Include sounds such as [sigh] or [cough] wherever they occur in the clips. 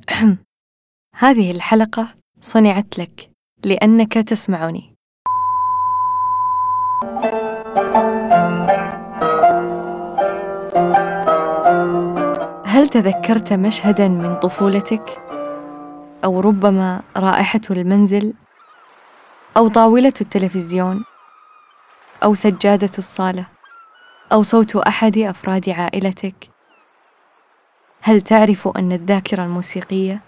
[clears throat] هذه الحلقة صنعت لك لأنك تسمعني. هل تذكرت مشهدا من طفولتك؟ أو ربما رائحة المنزل أو طاولة التلفزيون أو سجادة الصالة أو صوت أحد أفراد عائلتك هل تعرف أن الذاكرة الموسيقية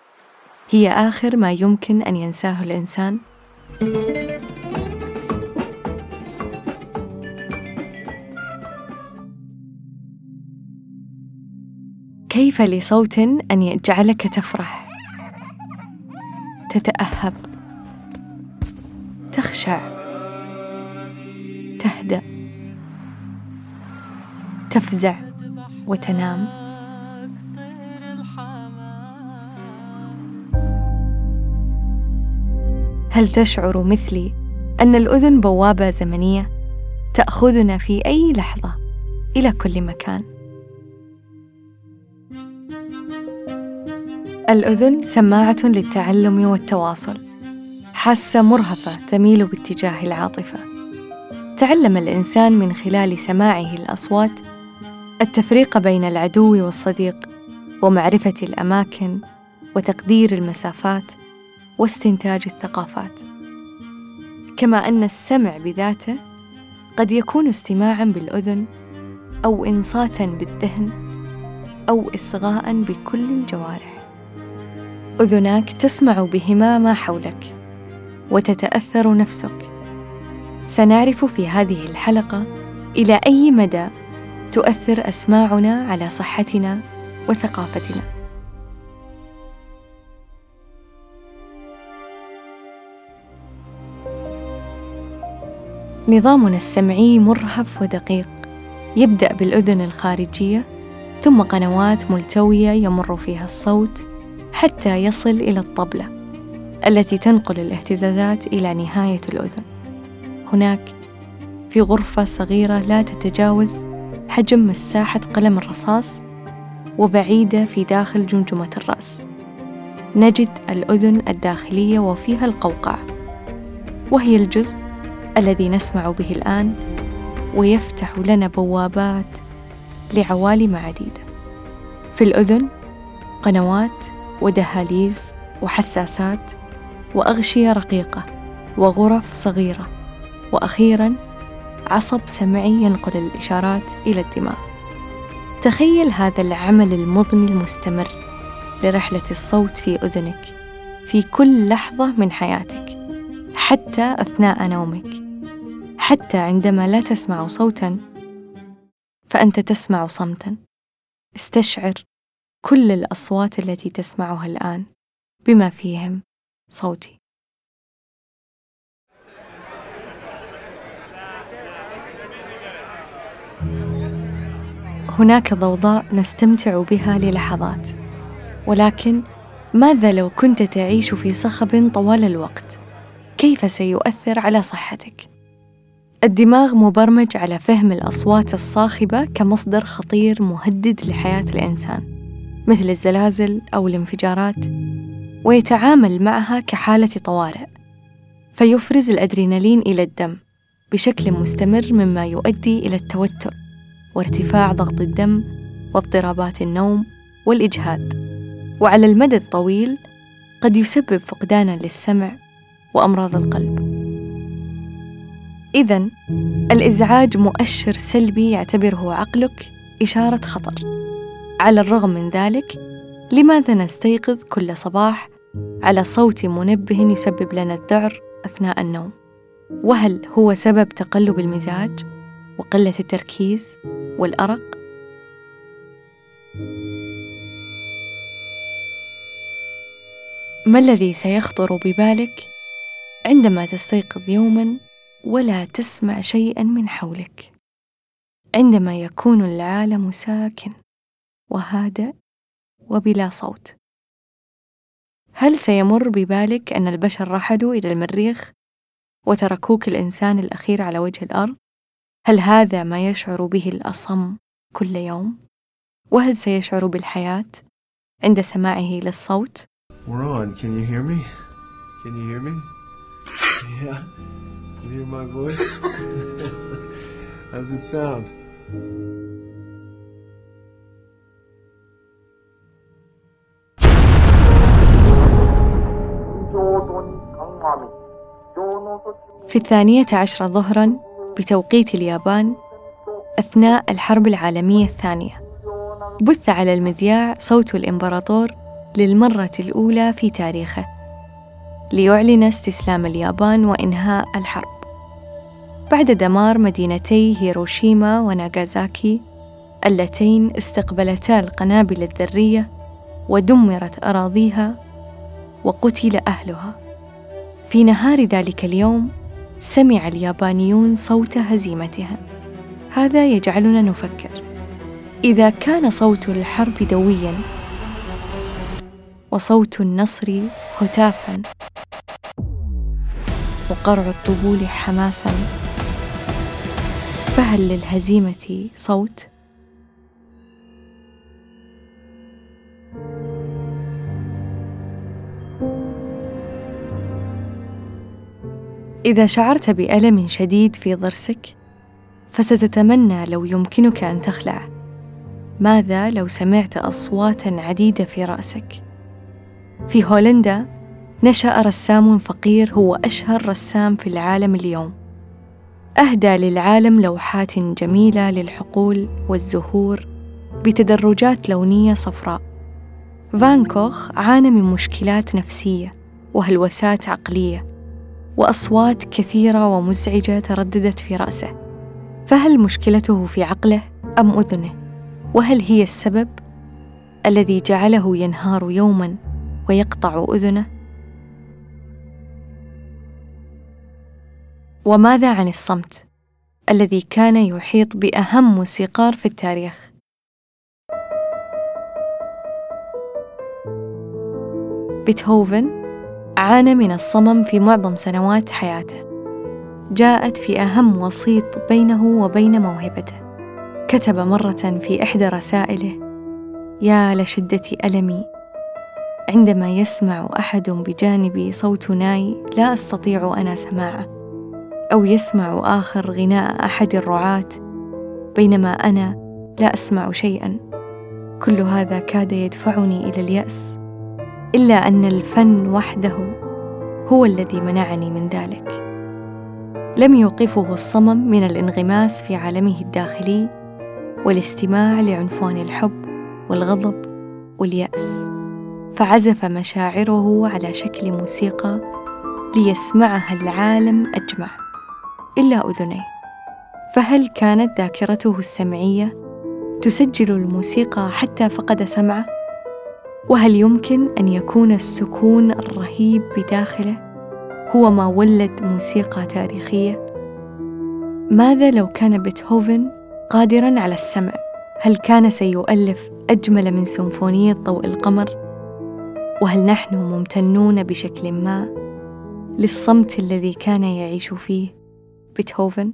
هي آخر ما يمكن أن ينساه الإنسان؟ كيف لصوت أن يجعلك تفرح؟ تتأهب. تخشع. تهدأ. تفزع. وتنام. هل تشعر مثلي أن الأذن بوابة زمنية تأخذنا في أي لحظة إلى كل مكان؟ الأذن سماعة للتعلم والتواصل حاسة مرهفه تميل باتجاه العاطفة. تعلم الإنسان من خلال سماعه الأصوات التفريق بين العدو والصديق ومعرفة الأماكن وتقدير المسافات واستنتاج الثقافات. كما أن السمع بذاته قد يكون استماعا بالأذن أو إنصاتا بالذهن أو اصغاء بكل الجوارح. أذناك تسمع بهما ما حولك وتتأثر نفسك. سنعرف في هذه الحلقة إلى أي مدى تؤثر أسماعنا على صحتنا وثقافتنا. نظامنا السمعي مرهف ودقيق. يبدأ بالأذن الخارجية ثم قنوات ملتوية يمر فيها الصوت حتى يصل إلى الطبلة التي تنقل الاهتزازات إلى نهاية الأذن. هناك في غرفة صغيرة لا تتجاوز حجم مساحة قلم الرصاص وبعيدة في داخل جمجمة الرأس. نجد الأذن الداخلية وفيها القوقعة وهي الجزء الذي نسمع به الآن ويفتح لنا بوابات لعوالم عديدة. في الأذن قنوات ودهاليز وحساسات وأغشية رقيقة وغرف صغيرة. وأخيرا عصب سمعي ينقل الإشارات إلى الدماغ. تخيل هذا العمل المضني المستمر لرحلة الصوت في أذنك في كل لحظة من حياتك حتى أثناء نومك. حتى عندما لا تسمع صوتا فأنت تسمع صمتا. استشعر كل الأصوات التي تسمعها الآن بما فيهم صوتي. هناك ضوضاء نستمتع بها للحظات ولكن ماذا لو كنت تعيش في صخب طوال الوقت؟ كيف سيؤثر على صحتك؟ الدماغ مبرمج على فهم الأصوات الصاخبة كمصدر خطير مهدد لحياة الإنسان مثل الزلازل أو الانفجارات ويتعامل معها كحالة طوارئ فيفرز الأدرينالين إلى الدم بشكل مستمر مما يؤدي إلى التوتر وارتفاع ضغط الدم واضطرابات النوم والإجهاد. وعلى المدى الطويل قد يسبب فقدانا للسمع وأمراض القلب. إذا الإزعاج مؤشر سلبي يعتبره عقلك إشارة خطر. على الرغم من ذلك، لماذا نستيقظ كل صباح على صوت منبه يسبب لنا الذعر أثناء النوم؟ وهل هو سبب تقلب المزاج وقلة التركيز والأرق؟ ما الذي سيخطر ببالك عندما تستيقظ يوما ولا تسمع شيئا من حولك عندما يكون العالم ساكن وهادئ وبلا صوت هل سيمر ببالك أن البشر رحلوا إلى المريخ وتركوك الإنسان الأخير على وجه الأرض هل هذا ما يشعر به الأصم كل يوم وهل سيشعر بالحياة عند سماعه للصوت We're on. Can you hear me? Can you hear me? Yeah. You hear my voice? How's it sound? في الثانية عشرة ظهرا بتوقيت اليابان أثناء الحرب العالمية الثانية بث على المذياع صوت الإمبراطور للمرة الأولى في تاريخه ليعلن استسلام اليابان وإنهاء الحرب بعد دمار مدينتي هيروشيما وناغازاكي اللتين استقبلتا القنابل الذرية ودمرت أراضيها وقتل أهلها. في نهار ذلك اليوم سمع اليابانيون صوت هزيمتهم هذا يجعلنا نفكر. إذا كان صوت الحرب دويا وصوت النصر هتافا وقرع الطبول حماسا فهل للهزيمه صوت. إذا شعرت بألم شديد في ضرسك فستتمنى لو يمكنك أن تخلعه ماذا لو سمعت اصواتا عديدة في رأسك؟ في هولندا نشأ رسام فقير هو أشهر رسام في العالم اليوم. أهدى للعالم لوحات جميلة للحقول والزهور بتدرجات لونية صفراء. فان كوخ عانى من مشكلات نفسية وهلوسات عقلية وأصوات كثيرة ومزعجة ترددت في رأسه. فهل مشكلته في عقله أم أذنه؟ وهل هي السبب الذي جعله ينهار يوما ويقطع أذنه؟ وماذا عن الصمت الذي كان يحيط بأهم موسيقار في التاريخ؟ بيتهوفن عانى من الصمم في معظم سنوات حياته. جاءت في أهم وسيط بينه وبين موهبته. كتب مرة في إحدى رسائله يا لشدة ألمي عندما يسمع أحد بجانبي صوت ناي لا أستطيع أنا سماعه أو يسمع آخر غناء أحد الرعاة بينما أنا لا أسمع شيئا. كل هذا كاد يدفعني إلى اليأس إلا أن الفن وحده هو الذي منعني من ذلك. لم يوقفه الصمم من الانغماس في عالمه الداخلي والاستماع لعنفوان الحب والغضب واليأس. فعزف مشاعره على شكل موسيقى ليسمعها العالم أجمع. إلا أذنيه. فهل كانت ذاكرته السمعية تسجل الموسيقى حتى فقد سمعه؟ وهل يمكن أن يكون السكون الرهيب بداخله هو ما ولد موسيقى تاريخية؟ ماذا لو كان بيتهوفن قادرا على السمع؟ هل كان سيؤلف أجمل من سيمفونية ضوء القمر؟ وهل نحن ممتنون بشكل ما للصمت الذي كان يعيش فيه؟ بيتهوفن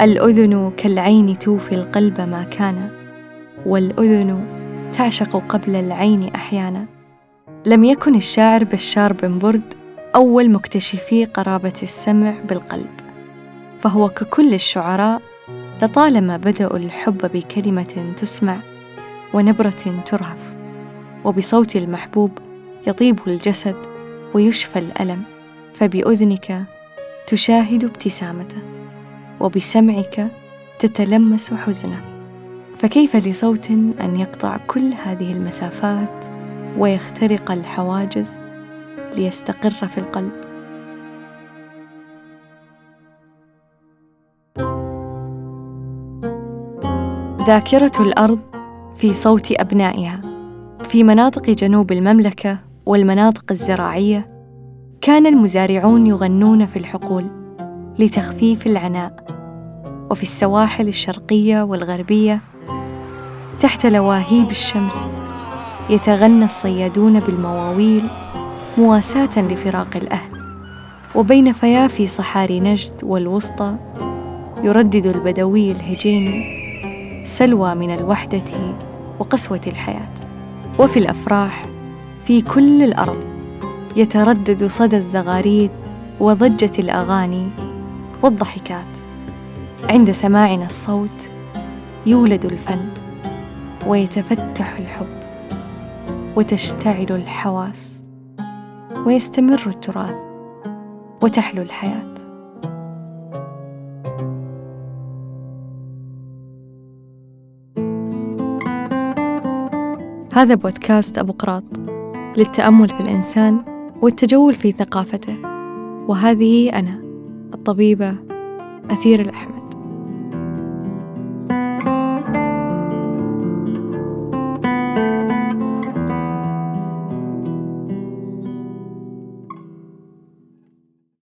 الأذن كالعين توفي القلب ما كان والأذن تعشق قبل العين أحيانا. لم يكن الشاعر بشار بن برد أول مكتشفي قرابة السمع بالقلب فهو ككل الشعراء لطالما بدأوا الحب بكلمة تسمع. ونبرة ترهف وبصوت المحبوب يطيب الجسد ويشفى الألم فبأذنك تشاهد ابتسامته وبسمعك تتلمس حزنه. فكيف لصوت أن يقطع كل هذه المسافات ويخترق الحواجز ليستقر في القلب؟ ذاكرة الأرض في صوت أبنائها في مناطق جنوب المملكة والمناطق الزراعية كان المزارعون يغنون في الحقول لتخفيف العناء. وفي السواحل الشرقية والغربية تحت لواهيب الشمس يتغنى الصيادون بالمواويل مواساة لفراق الأهل. وبين فيافي صحاري نجد والوسطى يردد البدوي الهجيني سلوى من الوحدة وقسوة الحياة. وفي الأفراح في كل الأرض يتردد صدى الزغاريد وضجة الأغاني والضحكات. عند سماعنا الصوت يولد الفن ويتفتح الحب وتشتعل الحواس ويستمر التراث وتحلو الحياة. هذا بودكاست أبو قراط للتأمل في الإنسان والتجول في ثقافته. وهذه أنا الطبيبة أثير الأحمد.